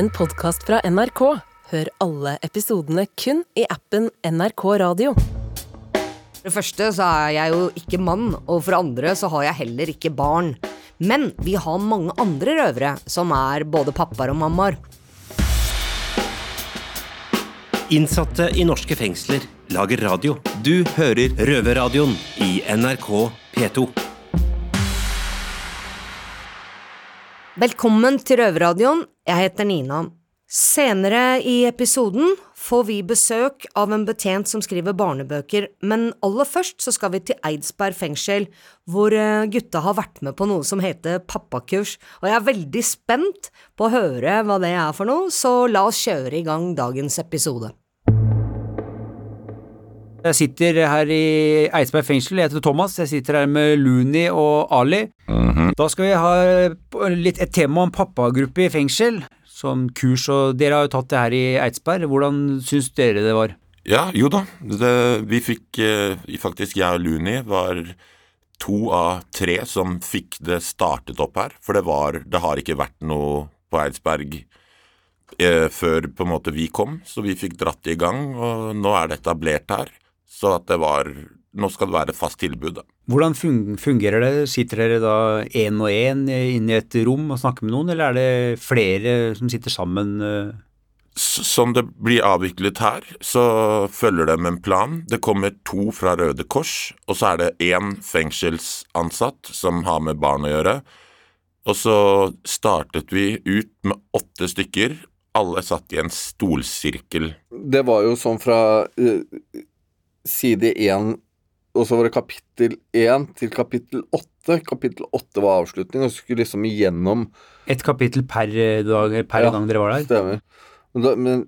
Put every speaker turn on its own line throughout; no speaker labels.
en podkast fra NRK. Hør alle episodene kun i appen NRK Radio.
For det første så er jeg jo ikke mann, og for det andre så har jeg heller ikke barn. Men vi har mange andre røvere som er både pappaer og mammaer.
Innsatte i norske fengsler lager radio. Du hører Røverradioen i NRK P2.
Velkommen til Røverradioen. Jeg heter Nina. Senere i episoden får vi besøk av en betjent som skriver barnebøker, men aller først så skal vi til Eidsberg fengsel, hvor eh, gutta har vært med på noe som heter pappakurs, og jeg er veldig spent på å høre hva det er for noe, så la oss kjøre i gang dagens episode.
Jeg sitter her i Eidsberg fengsel, jeg heter Thomas. Jeg sitter her med Luni og Ali. Da skal vi ha litt et tema om pappagruppe i fengsel, som kurs, og dere har jo tatt det her i Eidsberg. Hvordan syns dere det var?
Ja, jo da. Det, vi fikk eh, faktisk, jeg og Luni var to av tre som fikk det startet opp her. For det var Det har ikke vært noe på Eidsberg eh, før på en måte vi kom, så vi fikk dratt det i gang, og nå er det etablert her. Så at det var Nå skal det være fast tilbud, da.
Hvordan fungerer det? Sitter dere da én og én inne i et rom og snakker med noen, eller er det flere som sitter sammen? eh?
Som det blir avviklet her, så følger de en plan. Det kommer to fra Røde Kors, og så er det én fengselsansatt som har med barn å gjøre. Og så startet vi ut med åtte stykker. Alle satt i en stolsirkel.
Det var jo sånn fra eh, side én, og så var det kapittel én til kapittel åtte. Kapittel åtte var avslutning, og så skulle liksom igjennom
Et kapittel per eh, dag, per
Ja.
gang dere var der?
Stemmer. Men, da, men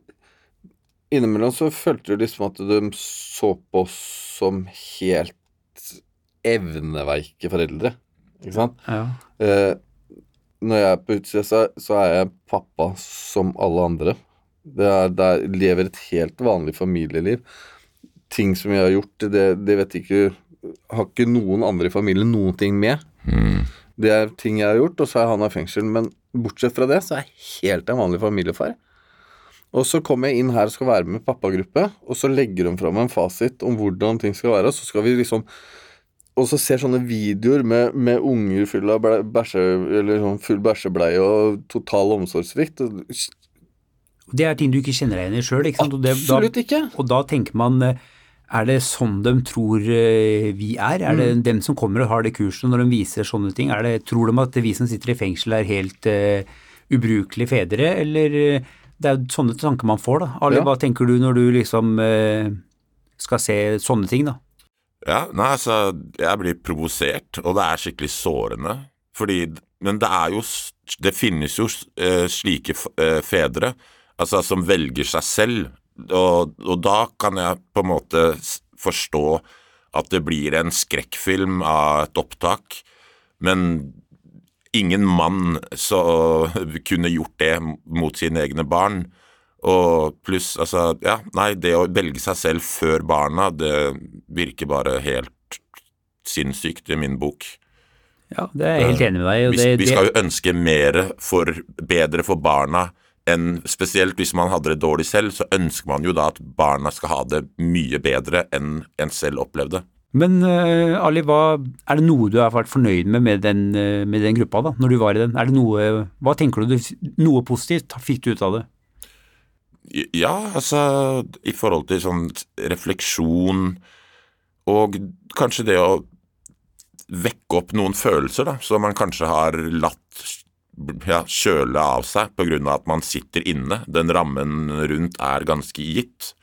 innimellom så følte du liksom at de så på oss som helt evneveike foreldre, ikke sant?
Ja.
Eh, når jeg er på utsida, så, så er jeg pappa som alle andre. Det er, det er, lever et helt vanlig familieliv. Ting som jeg har gjort, det, det vet ikke Har ikke noen andre i familien noen ting med. Det er ting jeg har gjort, og så er han i fengsel. Men bortsett fra det, så er jeg helt en vanlig familiefar. Og så kommer jeg inn her og skal være med pappagruppe, og så legger de fram en fasit om hvordan ting skal være, og så skal vi liksom og så ser sånne videoer med, med unger full av bæsje, eller sånn full bæsjebleie og total omsorgssvikt.
Det er ting du ikke kjenner deg igjen i sjøl?
Absolutt ikke.
Og da tenker man eh, er det sånn de tror eh, vi er? Er det
Mm.
dem som kommer og har det kurset når de viser sånne ting? Er det, tror de at vi som sitter i fengsel er helt uh, ubrukelige fedre, eller eh, Det er jo sånne tanker man får, da. Ali,
Ja.
hva tenker du når du liksom uh, skal se sånne ting, da?
Ja, nei, altså, jeg blir provosert, og det er skikkelig sårende. Fordi Men det er jo Det finnes jo uh, slike fedre, altså, som velger seg selv, og, og da kan jeg på en måte forstå at det blir en skrekkfilm av et opptak, men ingen mann så kunne gjort det mot sine egne barn. Og pluss, altså, ja, nei, det å velge seg selv før barna, det virker bare helt sinnssykt i min bok.
Ja, det er jeg helt enig med deg i.
Vi, vi skal jo ønske mer for, bedre for barna enn Spesielt hvis man hadde det dårlig selv, så ønsker man jo da at barna skal ha det mye bedre enn en selv opplevde.
Men uh, Ali, hva, er det noe du har vært fornøyd med med den, uh, med den gruppa, da, når du var i den? Er det noe, hva tenker du, noe positivt fikk du ut av det?
Ja, altså i forhold til sånn refleksjon og kanskje det å vekke opp noen følelser da, som man kanskje har latt ja, kjøle av seg av at man sitter inne. Den rammen rundt er ganske gitt.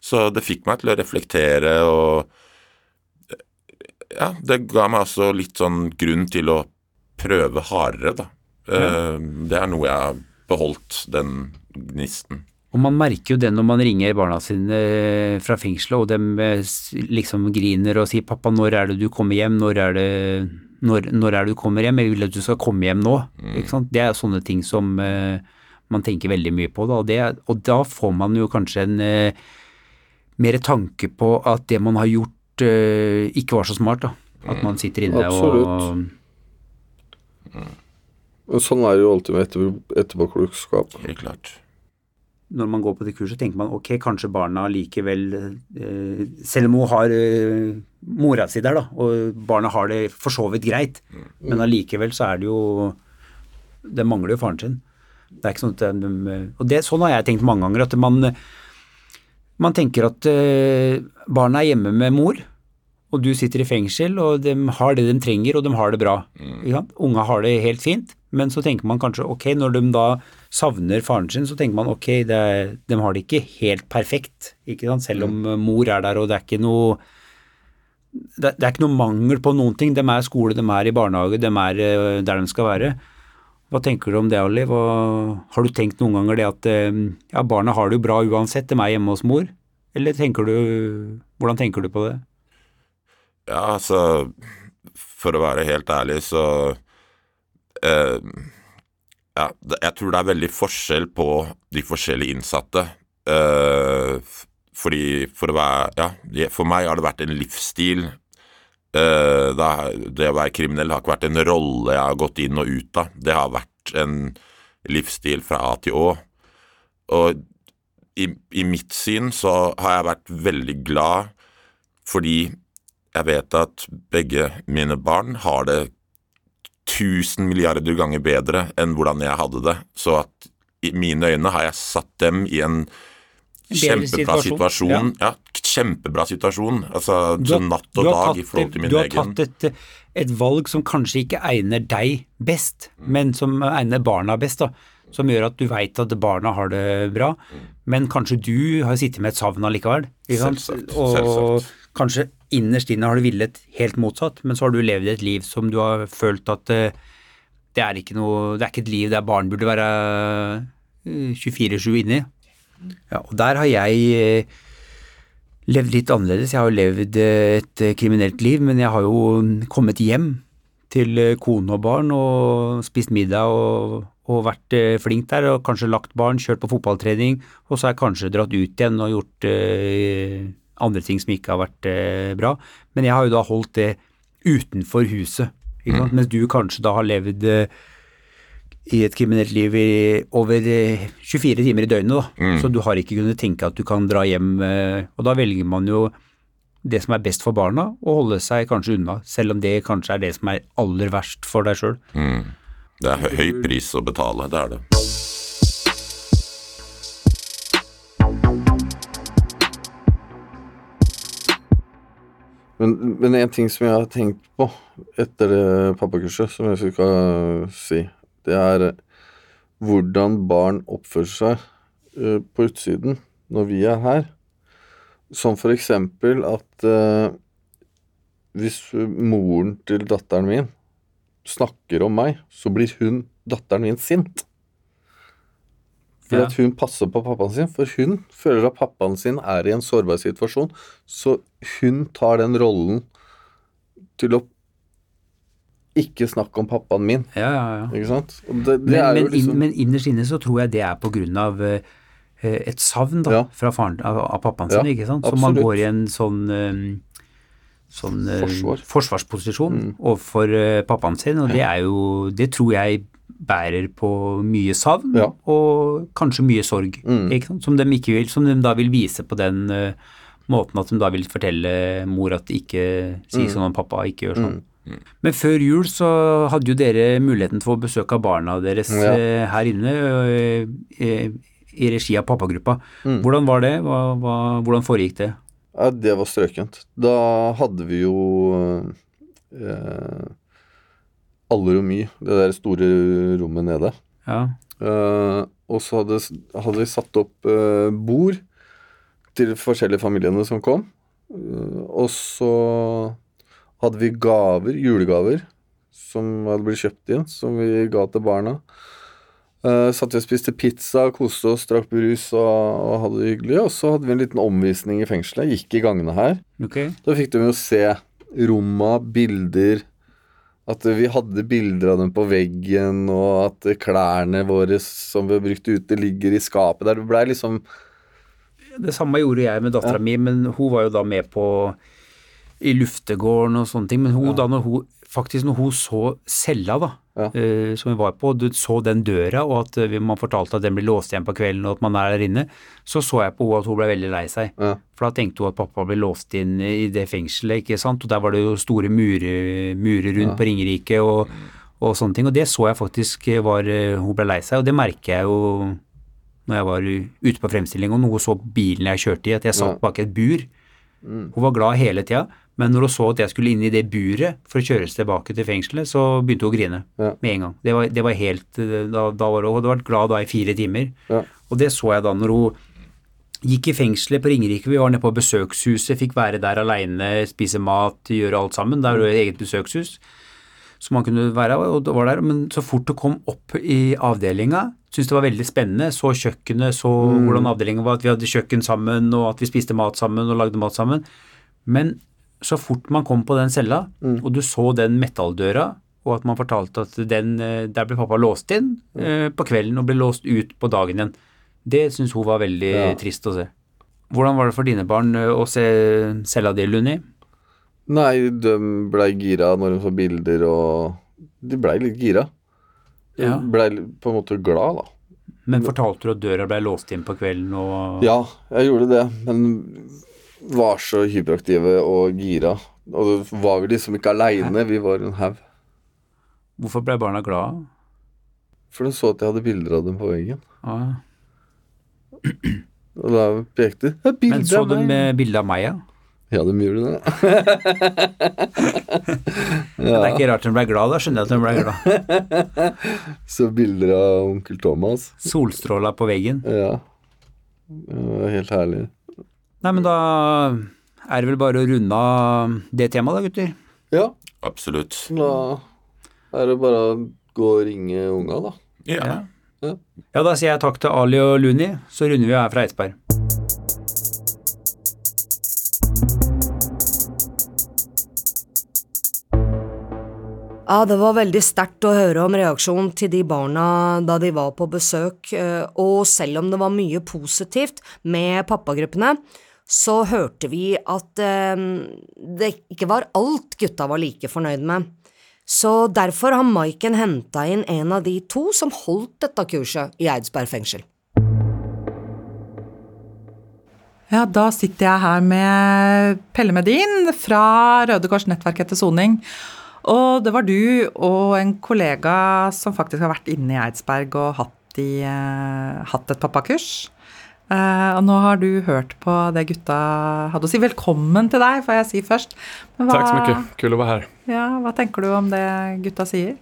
Så det fikk meg til å reflektere og ja, det ga meg altså litt sånn grunn til å prøve hardere, da. Eh, Det er noe jeg har beholdt, den gnisten.
Og man merker jo det når man ringer barna sine fra fengselet, og de liksom griner og sier 'pappa, når er det du kommer hjem', når er det, når, når er det du kommer hjem, jeg vil at du skal komme hjem nå. Ikke sant? Det er sånne ting som uh, man tenker veldig mye på, da. Og, det, og da får man jo kanskje en uh, mer tanke på at det man har gjort uh, ikke var så smart, da. At man sitter inne
Absolutt.
og
Men sånn er det jo alltid med etter, etterpåklokskap.
Helt klart.
Når man går på det kurset, tenker man ok, kanskje barna likevel eh, Selv om hun har eh, mora si der, da, og barna har det for så vidt greit, men allikevel så er det jo Det mangler jo faren sin. Det er ikke sånn at de, Og det, sånn har jeg tenkt mange ganger, at man, man tenker at eh, barna er hjemme med mor, og du sitter i fengsel, og de har det de trenger, og de har det bra. Mm. Unga har det helt fint, men så tenker man kanskje ok, når de da savner faren sin, så tenker man ok, det de har det ikke helt perfekt, ikke sant? selv om mor er der, og det er ikke noe det, det er ikke noe mangel på noen ting. De er i skole, de er i barnehage, de er eh, der de skal være. Hva tenker du om det, Ali? Hva, har du tenkt noen ganger det at eh, ja, barna har det jo bra uansett, de er hjemme hos mor? Eller tenker du, hvordan tenker du på det?
Ja, altså For å være helt ærlig, så eh, Ja, jeg tror det er veldig forskjell på de forskjellige innsatte. Eh, fordi for være Ja, for meg har det vært en livsstil. Uh, det, det å være kriminell har ikke vært en rolle jeg har gått inn og ut av. Det har vært en livsstil fra A til Å. Og i, i mitt syn så har jeg vært veldig glad fordi jeg vet at begge mine barn har det tusen milliarder ganger bedre enn hvordan jeg hadde det. Så at i mine øyne har jeg satt dem i en kjempebra
situasjon,
situasjon. Ja, kjempebra situasjon. Altså
Du har-
natt og dag i forhold til min
Du har
egen.
tatt et, et valg som kanskje ikke egner deg best,
Mm.
men som egner barna best. da, Som gjør at du veit at barna har det bra, men kanskje du har sittet med et savn allikevel. ikke sant?
Selvsagt,
Og
selvsagt.
kanskje innerst inne har du villet helt motsatt, men så har du levd et liv som du har følt at eh, det er ikke noe, det er ikke et liv der barn burde være eh, 24-7 inni. Ja, og der har jeg eh, levd litt annerledes. Jeg har jo levd eh, et eh, kriminelt liv, men jeg har jo kommet hjem til kone og barn og spist middag og, og vært flink der, og kanskje lagt barn, kjørt på fotballtrening, og så har jeg kanskje dratt ut igjen og gjort andre ting som ikke har vært bra. Men jeg har jo da holdt det utenfor huset, sant? mens du kanskje da har levd i et kriminelt liv i over eh, 24 timer i døgnet, da. Så du har ikke kunnet tenke at du kan dra hjem, eh, og da velger man jo det som er best for barna, og holde seg kanskje unna, selv om det kanskje er det som er aller verst for deg sjøl.
Mm. Det er høy pris å betale, det er det.
Men, men en ting som jeg har tenkt på etter det pappakurset, som jeg skal si, det er eh, hvordan barn oppfører seg uh, på utsiden når vi er her. Som for eksempel at uh, hvis moren til datteren min snakker om meg, så blir hun, datteren min, sint. For
Ja.
at hun passer på pappaen sin, for hun føler at pappaen sin er i en sårbar situasjon. Så hun tar den rollen til å ikke snakke om pappaen min,
Ja, ja, ja.
ikke sant? Det, det
Men, men,
liksom
men innerst inne så tror jeg det er på grunn av uh, et savn da,
Ja.
fra faren, av, av pappaen sin, ikke sant? Så man går i en sånn, eh, sånn
Forsvar. Mm.
forsvarsposisjon overfor eh, pappaen sin, og det er jo, det tror jeg bærer på mye savn,
Ja. Mm.
og kanskje mye sorg, ikke sant? Som de, ikke vil, som de da vil vise på den uh, måten at de da vil fortelle mor at ikke si
Mm.
sånn om pappa, ikke gjør sånn. Men før jul så hadde jo dere muligheten til å besøke barna deres
Ja.
eh, her inne eh, eh, i regi av pappagruppa.
Mm.
Hvordan var det? Hva, hva, hvordan foregikk det?
Ja, det var strøkent. Da hadde vi jo eh, alle rom i, det der store rommet nede.
Ja.
Eh, og så hadde, hadde vi satt opp eh, bord til de forskjellige familiene som kom. Og så hadde vi gaver, julegaver, som hadde blitt kjøpt inn, som vi ga til barna. Uh, satt vi og spiste pizza, koste oss, drakk brus og, og hadde det hyggelig. Og så hadde vi en liten omvisning i fengselet. Gikk i gangene her.
Okay.
Da fikk de jo se romma, bilder At vi hadde bilder av dem på veggen, og at klærne våre som vi har brukt ute, ligger i skapet der. Det blei liksom
Det samme gjorde jeg med dattera mi, men hun var jo da med på i luftegården og sånne ting. Men hun, da når hun faktisk når hun så cella da,
Ja.
uh, som vi var på, du så den døra, og at uh, man fortalte at den blir låst igjen på kvelden, og at man er der inne, så så jeg på henne at hun ble veldig lei seg.
Ja.
For da tenkte hun at pappa ble låst inn i det fengselet, ikke sant, og der var det jo store murer, murer rundt på Ringerike og, og sånne ting, og det så jeg faktisk var uh, Hun ble lei seg, og det merker jeg jo når jeg var ute på fremstilling, og noe så bilen jeg kjørte i, at jeg satt
Ja.
bak et bur. Hun var glad hele tida, men når hun så at jeg skulle inn i det buret for å kjøres tilbake til fengselet, så begynte hun å grine
Ja.
med en gang. Det var, det var helt eh, Da, da var hun, hun hadde vært glad da i fire timer.
Ja.
Og det så jeg da når hun gikk i fengselet på Ringerike. Vi var nede på besøkshuset, fikk være der aleine, spise mat, gjøre alt sammen. Der var det eget besøkshus som man kunne være og det var der. Men så fort hun kom opp i avdelinga, syntes det var veldig spennende. Så kjøkkenet, så hvordan avdelingen var, at vi hadde kjøkken sammen, og at vi spiste mat sammen og lagde mat sammen. Men så fort man kom på den cella, og du så den metalldøra, og at man fortalte at den, eh, der ble pappa låst inn eh, på kvelden og ble låst ut på dagen igjen, det syntes hun var veldig
Ja.
trist å se. Hvordan var det for dine barn eh, å se cella di, Lunni?
Nei, de blei gira når de så bilder, og de blei litt gira.
Ja.
blei på en måte glad, da.
Men fortalte du at døra ble låst inn på kvelden og
Ja, jeg gjorde det, men var så hyperaktive og gira. Og så var vi liksom ikke aleine, vi var en haug.
Hvorfor ble barna glade?
For de så at jeg hadde bilder av dem på veggen.
Ja.
Og da pekte de. 'Bilde av meg'.
Men så du
meg!»
bilde av meg, ja?
Ja, de gjorde det.
Det er ikke rart hun ble glad, da skjønner jeg at hun ble glad.
Så bilder av onkel Thomas.
Solstråla på veggen.
Ja. Helt herlig.
Nei, men da er det vel bare å runde av det temaet da, gutter.
Ja,
Absolutt.
da er det bare å gå og ringe unga, da.
Ja.
Ja. Ja, da sier jeg takk til Ali og Luni, så runder vi her fra Eidsberg.
Ja, det var veldig sterkt å høre om reaksjonen til de barna da de var på besøk, eh, og selv om det var mye positivt med pappagruppene, så hørte vi at eh, det ikke var alt gutta var like fornøyd med. Så derfor har Maiken henta inn en av de to som holdt dette kurset i Eidsberg fengsel.
Ja, da sitter jeg her med Pelle Medin fra Røde Kors nettverk etter soning. Og det var du og en kollega som faktisk har vært inne i Eidsberg og hatt, i, eh, hatt et pappakurs. Uh, og nå har du hørt på det gutta hadde å si. Velkommen til deg, får jeg si først. Men hva-
Takk så mye. kul å være her.
Ja, hva tenker du om det gutta sier?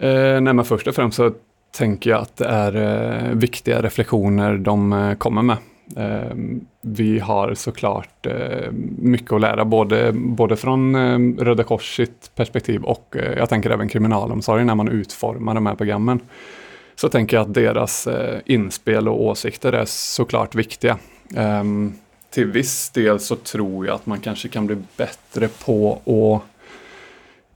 Uh, nei, men Først og fremst så tenker jeg at det er viktige refleksjoner reflektioner de kommer med. Eh, vi har såklart klart mye å lære, både, både fra Røde Röda Kors sitt perspektiv og jeg tenker også kriminalomsorgen når man utformer de her programmen. Så tenker jeg at deres innspill inspel och åsikter er såklart klart viktige. Til viss del så tror jeg at man kanskje kan bli bättre på å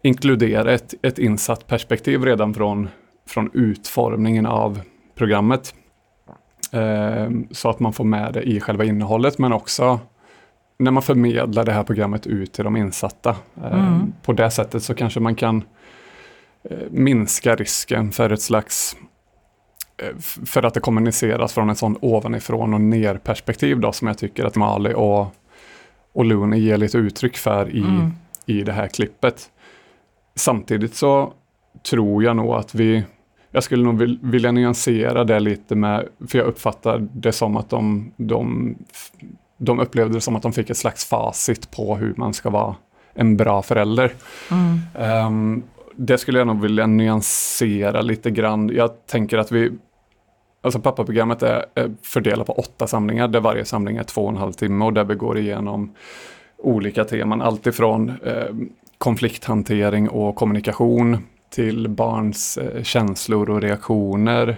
inkludere et, et insatt perspektiv redan fra, från utformningen av programmet. Eh, så att man får med det i själva innehållet men också när man förmedlar det här programmet ut till de insatta. Mm. På det sättet så kanske man kan eh, minska risken för ett slags for at för att det kommuniceras från en sånn ovanifrån och ner perspektiv då som jag tycker att Mali och, och Looney ger lite uttryck för i, i det här klippet. Samtidigt så tror jag nog att vi, jag skulle nog vil- vilja nyansera det lite med, för jag uppfattar det som att de, de, de upplevde det som att de fick ett slags facit på hur man ska vara en bra förälder. Ehm, det skulle jag nog vilja nyansera lite grann. Jag tänker att vi, alltså pappaprogrammet är, är fördelat på åtta samlingar där varje samling är två och en halv timme och där vi går igenom olika teman. Alltifrån eh, konflikthantering och kommunikation till barns eh, känslor och reaktioner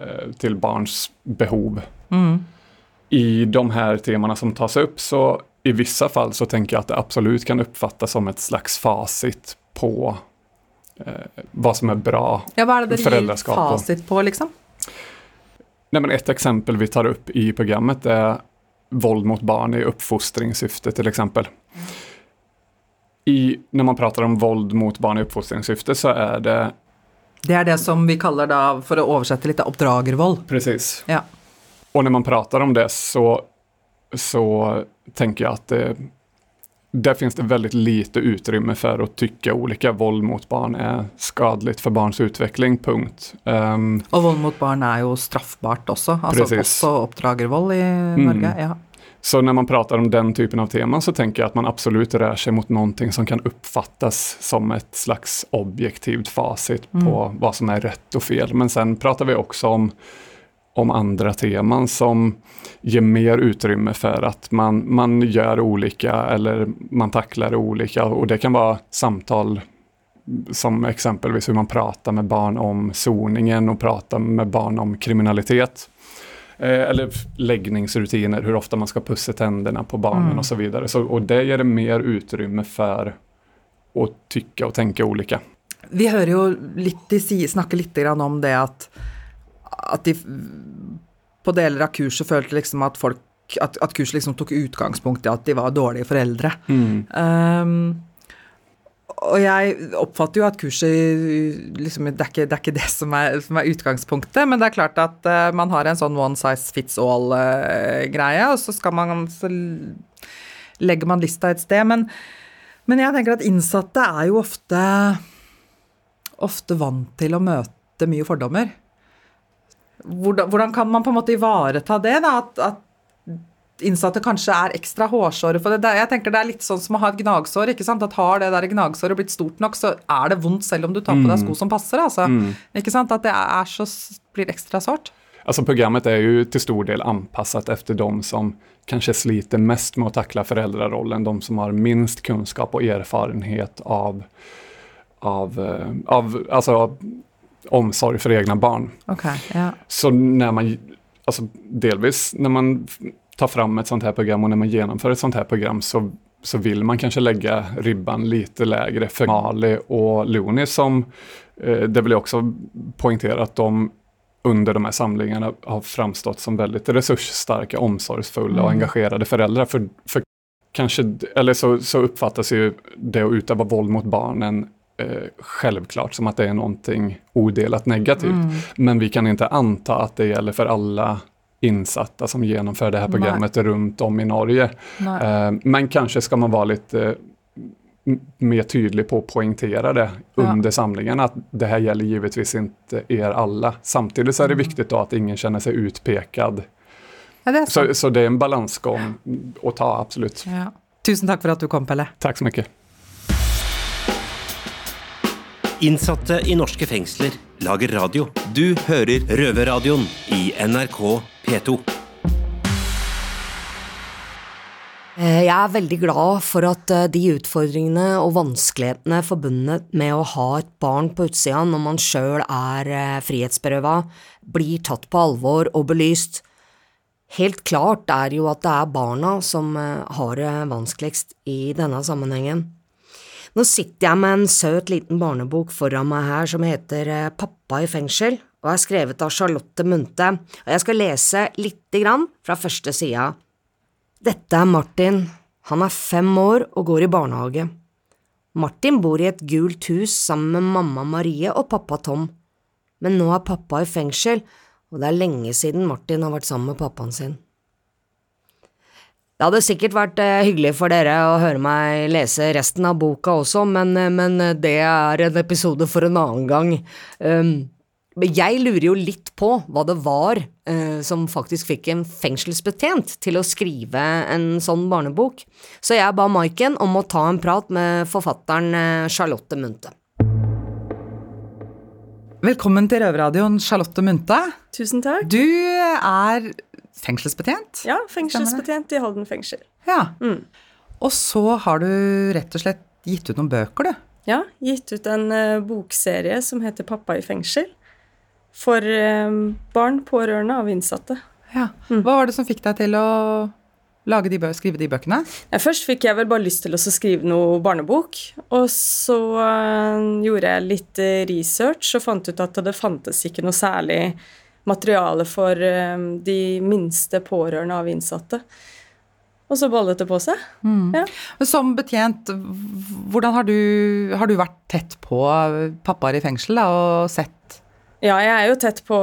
eh, till barns behov. I de här temana som tas upp så i vissa fall så tänker jag att det absolut kan uppfattas som ett slags facit på eh, vad som är bra
Ja, hva er det
Föräldraskap och-
fasit på, liksom?
Nej, men ett exempel vi tar upp i programmet är våld mot barn i uppfostringssyfte till exempel. I, når man prater om vold mot barn i oppfostringssyfte, så er det
Det er det som vi kaller da, for å oversette litt, oppdragervold.
precis.
Ja.
Og når man prater om det så, så tenker jeg at det, der finnes det veldig lite utrymme for å tykke ulike. Vold mot barn er skadelig for barns utvikling, punkt. Um,
Og vold mot barn er jo straffbart også. Altså
Precis.
også oppdragervold i Norge. Ja.
Så när man pratar om den typen av teman så tänker jag att man absolut rör sig mot någonting som kan uppfattas som ett slags objektivt facit på vad som är rätt och fel. Men sen pratar vi också om, om andra teman som ger mer utrymme för att man, man gör olika eller man tacklar olika och det kan vara samtal som exempelvis hur man pratar med barn om zoningen och pratar med barn om kriminalitet. Eh, eller läggningsrutiner, hur ofta man ska pussa tänderna på barnen och så vidare. Så, och det ger det mer utrymme för å tykke og tenke ulike.
Vi hører jo litt de si, snakker litt grann om det at, at de på deler av kurset følte liksom at folk at, at kurset liksom tok utgangspunkt i at de var dårlige foreldre. Um, og jeg oppfatter jo at kurset liksom, det, er ikke, det er ikke det som er, som er utgangspunktet, men det er klart at uh, man har en sånn one size fits all-greie, og så man så legger man lista et sted. Men, men jeg tenker at innsatte er jo ofte ofte vant til å møte mye fordommer. Hvordan, hvordan kan man på en måte ivareta det, da? At, at innsatte kanskje er ekstra hårsåre for det. Jeg tenker det er litt sånn som å ha et gnagsår. ikke sant? At Har det der gnagsåret blitt stort nok, så er det vondt selv om du tar på deg sko som passer. altså. Ikke sant? At det er så, blir ekstra sårt.
Alltså programmet er jo til stor del anpassat efter de som kanskje sliter mest med å takle föräldrarollen, de som har minst kunskap og erfarenhet av, av, eh, av, alltså, omsorg för egna barn.
Okay, yeah.
Så när man, alltså delvis när man tar fram ett sånt här program och när man genomför ett sånt här program så, så vill man kanske lägga ribban lite lägre för Mali och Luni som, eh, det vill jag också poängtera att de under de här samlingarna har framstått som väldigt resursstarka, omsorgsfulla och engagerade föräldrar. För, för kanske, eller så, så uppfattas ju det att utöva våld mot barnen eh, självklart som att det är någonting odelat negativt. Men vi kan inte anta att det gäller för alla insatta som genomför det här
Nej.
programmet runt om i Norge. Eh, men kanske ska man vara lite m- mer tydlig på att poängtera det
Ja.
under samlingen att det här gäller givetvis inte er alla. Samtidigt så är det viktigt då att ingen känner sig utpekad.
ja, det er.
Så, så det är en balansgång att ta, absolut.
Ja. Tusen takk for at du kom, Pelle.
Tack så mycket.
Innsatte i norske fengsler lager radio. Du hører Røverradioen i NRK P2.
Eh, Jeg er veldig glad for at eh, de utfordringene og vanskelighetene forbundet med å ha et barn på utsida når man sjøl er eh, frihetsberøva, blir tatt på alvor og belyst. Helt klart er jo at det er barna som har det vanskeligst i denne sammenhengen. Nå sitter jeg med en søt liten barnebok foran meg her som heter Pappa i fengsel, og er skrevet av Charlotte Munthe, og jeg skal lese lite grann fra første sida. Dette er Martin. Han er fem år og går i barnehage. Martin bor i et gult hus sammen med mamma Marie og pappa Tom. Men nå er pappa i fengsel, og det er lenge siden Martin har vært sammen med pappaen sin. Det hadde sikkert vært eh, hyggelig for dere å høre meg lese resten av boka også, men, eh, men eh, det er en episode for en annen gang. Um, jeg lurer jo litt på hva det var eh, som faktisk fikk en fengselsbetjent til å skrive en sånn barnebok, så jeg ba Maiken om å ta en prat med forfatteren eh, Charlotte Munthe.
Velkommen til Røverradioen, Charlotte Munthe.
Tusen takk.
Du er fengselsbetjent.
Ja, fengselsbetjent i Halden fengsel.
Ja.
Mm.
Og så har du rett og slett gitt ut noen bøker, du.
Ja, gitt ut en uh, bokserie som heter Pappa i fengsel. For eh, barn, pårørende av innsatte.
Ja. Hva var det som fikk deg til å lage de skrive de bøkene?
Ja, først fikk jeg vel bare lyst til å skrive noe barnebok, og så eh, gjorde jeg litt eh, research og fant ut at det fantes ikke noe særlig materiale for de minste pårørende av innsatte. Og så ballet det på seg. Ja.
Som betjent, hvordan har du, har du vært tett på pappaer i fengsel da, og sett
Ja, jeg er jo tett på,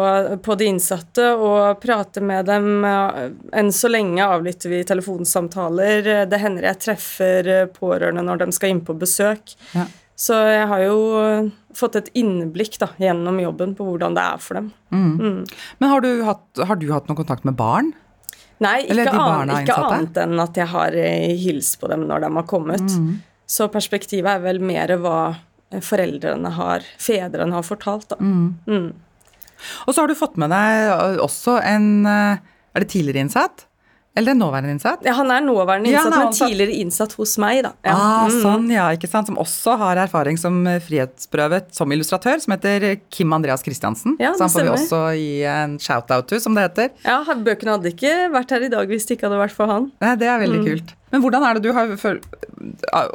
på de innsatte og prater med dem. Enn så lenge avlytter vi telefonsamtaler. Det hender jeg treffer pårørende når de skal inn på besøk.
Ja.
Så jeg har jo fått et innblikk da, gjennom jobben på hvordan det er for dem.
Men har du hatt, har du hatt noen kontakt med barn?
Nei, ikke, an, ikke annet enn at jeg har eh, hilst på dem når de har kommet. Så perspektivet er vel mer hva foreldrene har, fedrene har fortalt, da. Mm.
Og så har du fått med deg også en eh, Er det tidligere innsatt? Eller nåværende innsatt?
Ja, han er nåværende
Ja,
innsatt,
han er
men tidligere innsatt hos meg, da. Ja.
Ah,
Mm.
sånn, ja, ikke sant. Som også har erfaring som eh, frihetsprøvet som illustratør, som heter Kim Andreas Christiansen.
Ja,
så han får vi også gi en shout-out to, som det heter.
Ja, Bøkene hadde ikke vært her i dag hvis det ikke hadde vært for han.
Nei, det er veldig
Mm.
kult. Men hvordan er det du har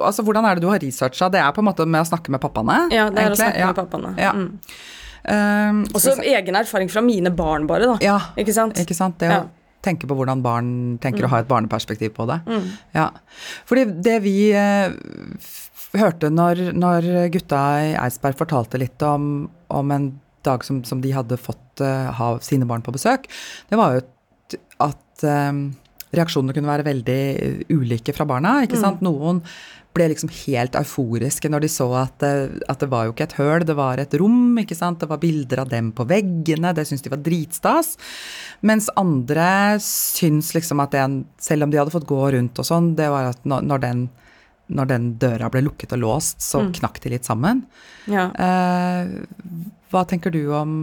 Altså, hvordan er det du har researcha? Det er på en måte med å snakke med pappaene?
Ja, det er å snakke
Ja.
med pappaene.
Ja.
Mm.
Um,
Også egen erfaring fra mine barn, bare, da.
ja,
Ikke sant?
ikke sant. Det
Ja.
Tenke på hvordan barn tenker å ha et barneperspektiv på det.
Mm.
Ja. Fordi det vi eh, hørte når, når gutta i Eidsberg fortalte litt om, om en dag som, som de hadde fått eh, ha sine barn på besøk, det var jo at eh, reaksjonene kunne være veldig ulike fra barna. ikke sant? Noen ble liksom helt euforiske når de så at det, at det var jo ikke et høl, det var et rom. ikke sant? Det var bilder av dem på veggene, det syntes de var dritstas. Mens andre syns liksom at det, selv om de hadde fått gå rundt og sånn, det var at når, den, når den døra ble lukket og låst, så knakk de litt sammen.
Ja.
Eh, hva tenker du om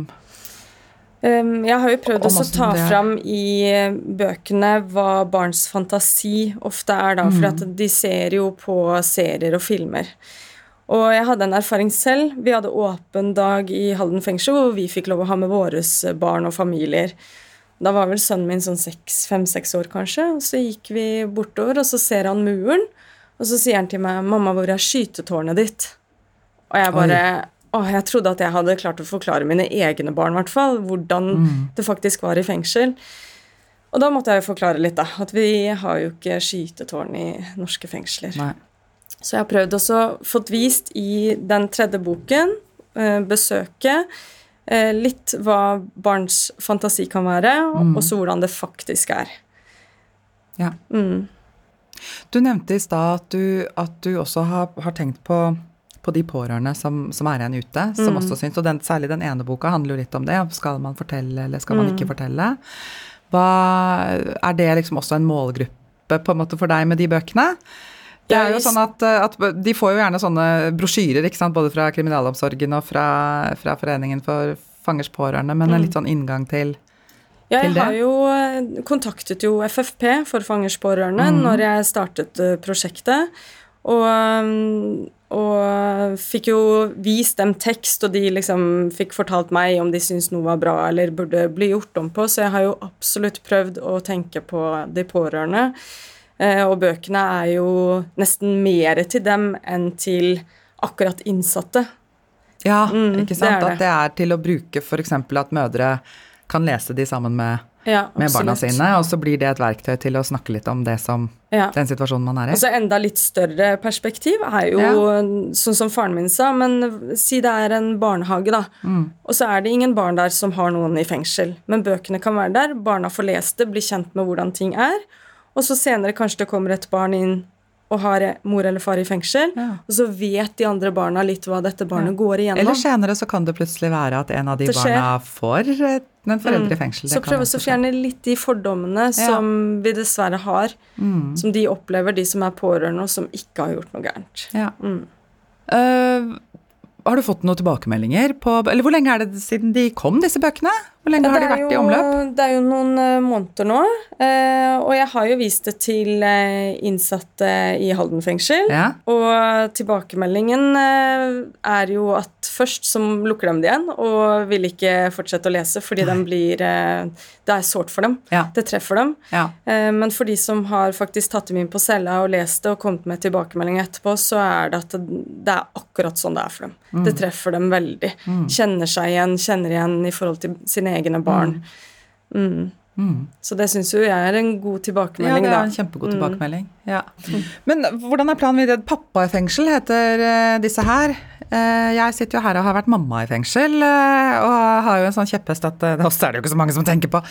jeg har jo prøvd å ta fram i eh, bøkene hva barns fantasi ofte er, da. For at de ser jo på serier og filmer. Og jeg hadde en erfaring selv. Vi hadde åpen dag i Halden fengsel hvor vi fikk lov å ha med våre barn og familier. Da var vel sønnen min sånn fem-seks år, kanskje. Og så gikk vi bortover, og så ser han muren. Og så sier han til meg 'Mamma, hvor er skytetårnet ditt?' Og jeg bare Åh, jeg trodde at jeg hadde klart å forklare mine egne barn, i hvert fall, hvordan
Mm.
det faktisk var i fengsel. Og da måtte jeg jo forklare litt, da. At vi har jo ikke skytetårn i norske fengsler.
Nei.
Så jeg har prøvd også fått vist i den tredje boken, eh, besøket, eh, litt hva barns fantasi kan være, og også hvordan det faktisk er.
Ja.
Mm.
Du nevnte i stad at, du- at du også har, har tenkt på, på de pårørende som, som er igjen ute, som også syns Og den, særlig den ene boka handler jo litt om det. Skal man fortelle, eller skal man ikke fortelle? Hva, er det liksom også en målgruppe på en måte for deg med de bøkene? Det er jo sånn at, at De får jo gjerne sånne brosjyrer, ikke sant? både fra kriminalomsorgen og fra, fra Foreningen for fangers pårørende, men en litt sånn inngang til
Ja,
til
jeg har jo eh, kontaktet jo FFP for fangers pårørende
mm.
når jeg startet eh, prosjektet. Og, um, og fikk jo vist dem tekst, og de liksom fikk fortalt meg om de syntes noe var bra eller burde bli gjort om på, så jeg har jo absolutt prøvd å tenke på de pårørende. Eh, og bøkene er jo nesten mer til dem enn til akkurat innsatte.
Ja,
Mm,
ikke sant?
Det det.
At det er til å bruke f.eks. at mødre kan lese de sammen med,
Ja,
med barna sine, og så blir det et verktøy til å snakke litt om det som
Ja.
den situasjonen man er i.
Og så enda litt større perspektiv er jo sånn som faren min sa, men si det er en barnehage, da. Og så er det ingen barn der som har noen i fengsel. Men bøkene kan være der, barna får lest det, blir kjent med hvordan ting er. Og så senere kanskje det kommer et barn inn og har mor eller far i fengsel,
Ja.
og så vet de andre barna litt hva dette barnet går igjennom.
Eller senere så kan det plutselig være at en av de barna får eh, en foreldre i fengsel. Det
Så prøve å fjerne litt de fordommene som vi dessverre har,
Mm.
som de opplever, de som er pårørende og som ikke har gjort noe gærent.
Ja.
Mm.
Uh, har du fått noen tilbakemeldinger på Eller hvor lenge er det siden de kom, disse bøkene? Hvor lenge har de vært
jo, i
omløp?
Det er jo noen eh, måneder nå. eh, og jeg har jo vist det til eh, innsatte i Halden fengsel.
Ja.
Og tilbakemeldingen er jo at først så lukker de det igjen og vil ikke fortsette å lese fordi de blir Det er sårt for dem.
Ja.
Det treffer dem.
ja.
Men for de som har faktisk tatt dem inn på cella og lest det og kommet med tilbakemelding etterpå, så er det at det, er akkurat sånn det er for dem.
Mm.
Det treffer dem veldig. Kjenner seg igjen, kjenner igjen i forhold til sine egne barn. Mm. Så det syns jo jeg er en god tilbakemelding, da.
Ja, det er en kjempegod tilbakemelding. Ja. Men hvordan er planen videre? Pappa i fengsel heter eh, disse her. Eh, Jeg sitter jo her og har vært mamma i fengsel, eh, og har jo en sånn kjepphest at det også er det jo ikke så mange som tenker på.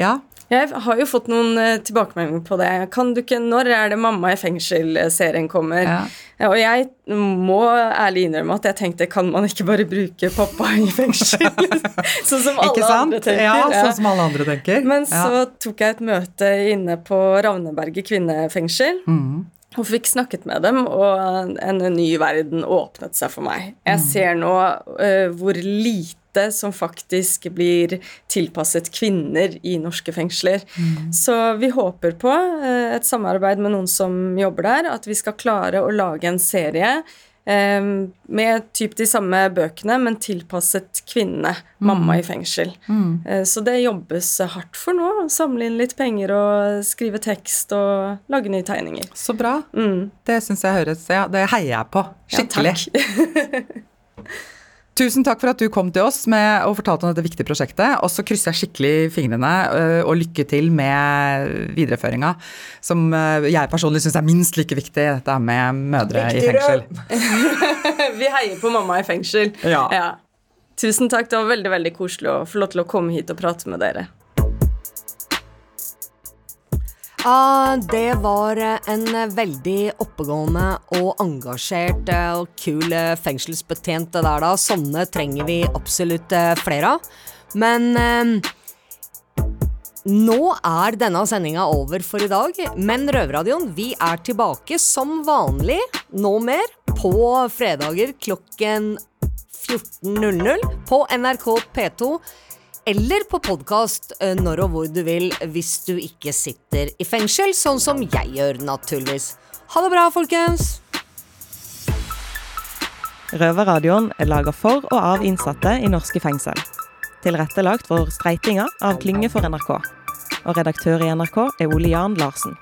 Ja.
Jeg har jo fått noen eh, tilbakemeldinger på det. Kan du ikke, Når er det Mamma i fengsel-serien kommer?
Ja.
Ja, Og jeg må ærlig innrømme at jeg tenkte kan man ikke bare bruke pappa i fengsel? sånn som alle andre tenker.
Ja,
Ja.
sånn som alle andre tenker.
Men så tok jeg et møte inne på Ravneberget kvinnefengsel.
Mm.
Og fikk snakket med dem, og en ny verden åpnet seg for meg. Jeg
Mm.
ser nå uh, hvor lite som faktisk blir tilpasset kvinner i norske fengsler.
Mm.
Så vi håper på eh, et samarbeid med noen som jobber der, at vi skal klare å lage en serie eh, med typ de samme bøkene, men tilpasset kvinnene. Mamma i fengsel. Mm. Så det jobbes hardt for nå. Samle inn litt penger og skrive tekst og lage nye tegninger.
Så bra.
Mm.
Det syns jeg høres Ja, det heier jeg på.
Ja,
Skikkelig.
takk.
Tusen takk for at du kom til oss med, og fortalte om dette viktige prosjektet. Og så krysser jeg skikkelig fingrene, øh, og lykke til med videreføringa, som øh, jeg personlig syns er minst like viktig, dette med mødre i fengsel.
Vi heier på mamma i fengsel.
Ja.
Tusen takk. Det var veldig veldig koselig å få lov til å komme hit og prate med dere.
Ah, det var eh, en eh, veldig oppegående og engasjert eh, og kul fengselsbetjent det der, da. Sånne trenger vi absolutt flere av. Men eh, nå er denne sendinga over for i dag, men Røverradioen vi er tilbake som vanlig, nå mer, på fredager klokken 14.00 på NRK P2 eller på podkast når og hvor du vil hvis du ikke sitter i fengsel, sånn som jeg gjør, naturligvis. Ha det bra, folkens!
Røverradioen er laga for og av innsatte i norske fengsel. Tilrettelagt for streitinger av Klynge for NRK. Og redaktør i NRK er Ole Jan Larsen.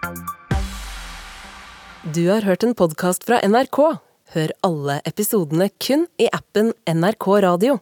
Du har hørt en podkast fra NRK. Hør alle episodene kun i appen NRK Radio.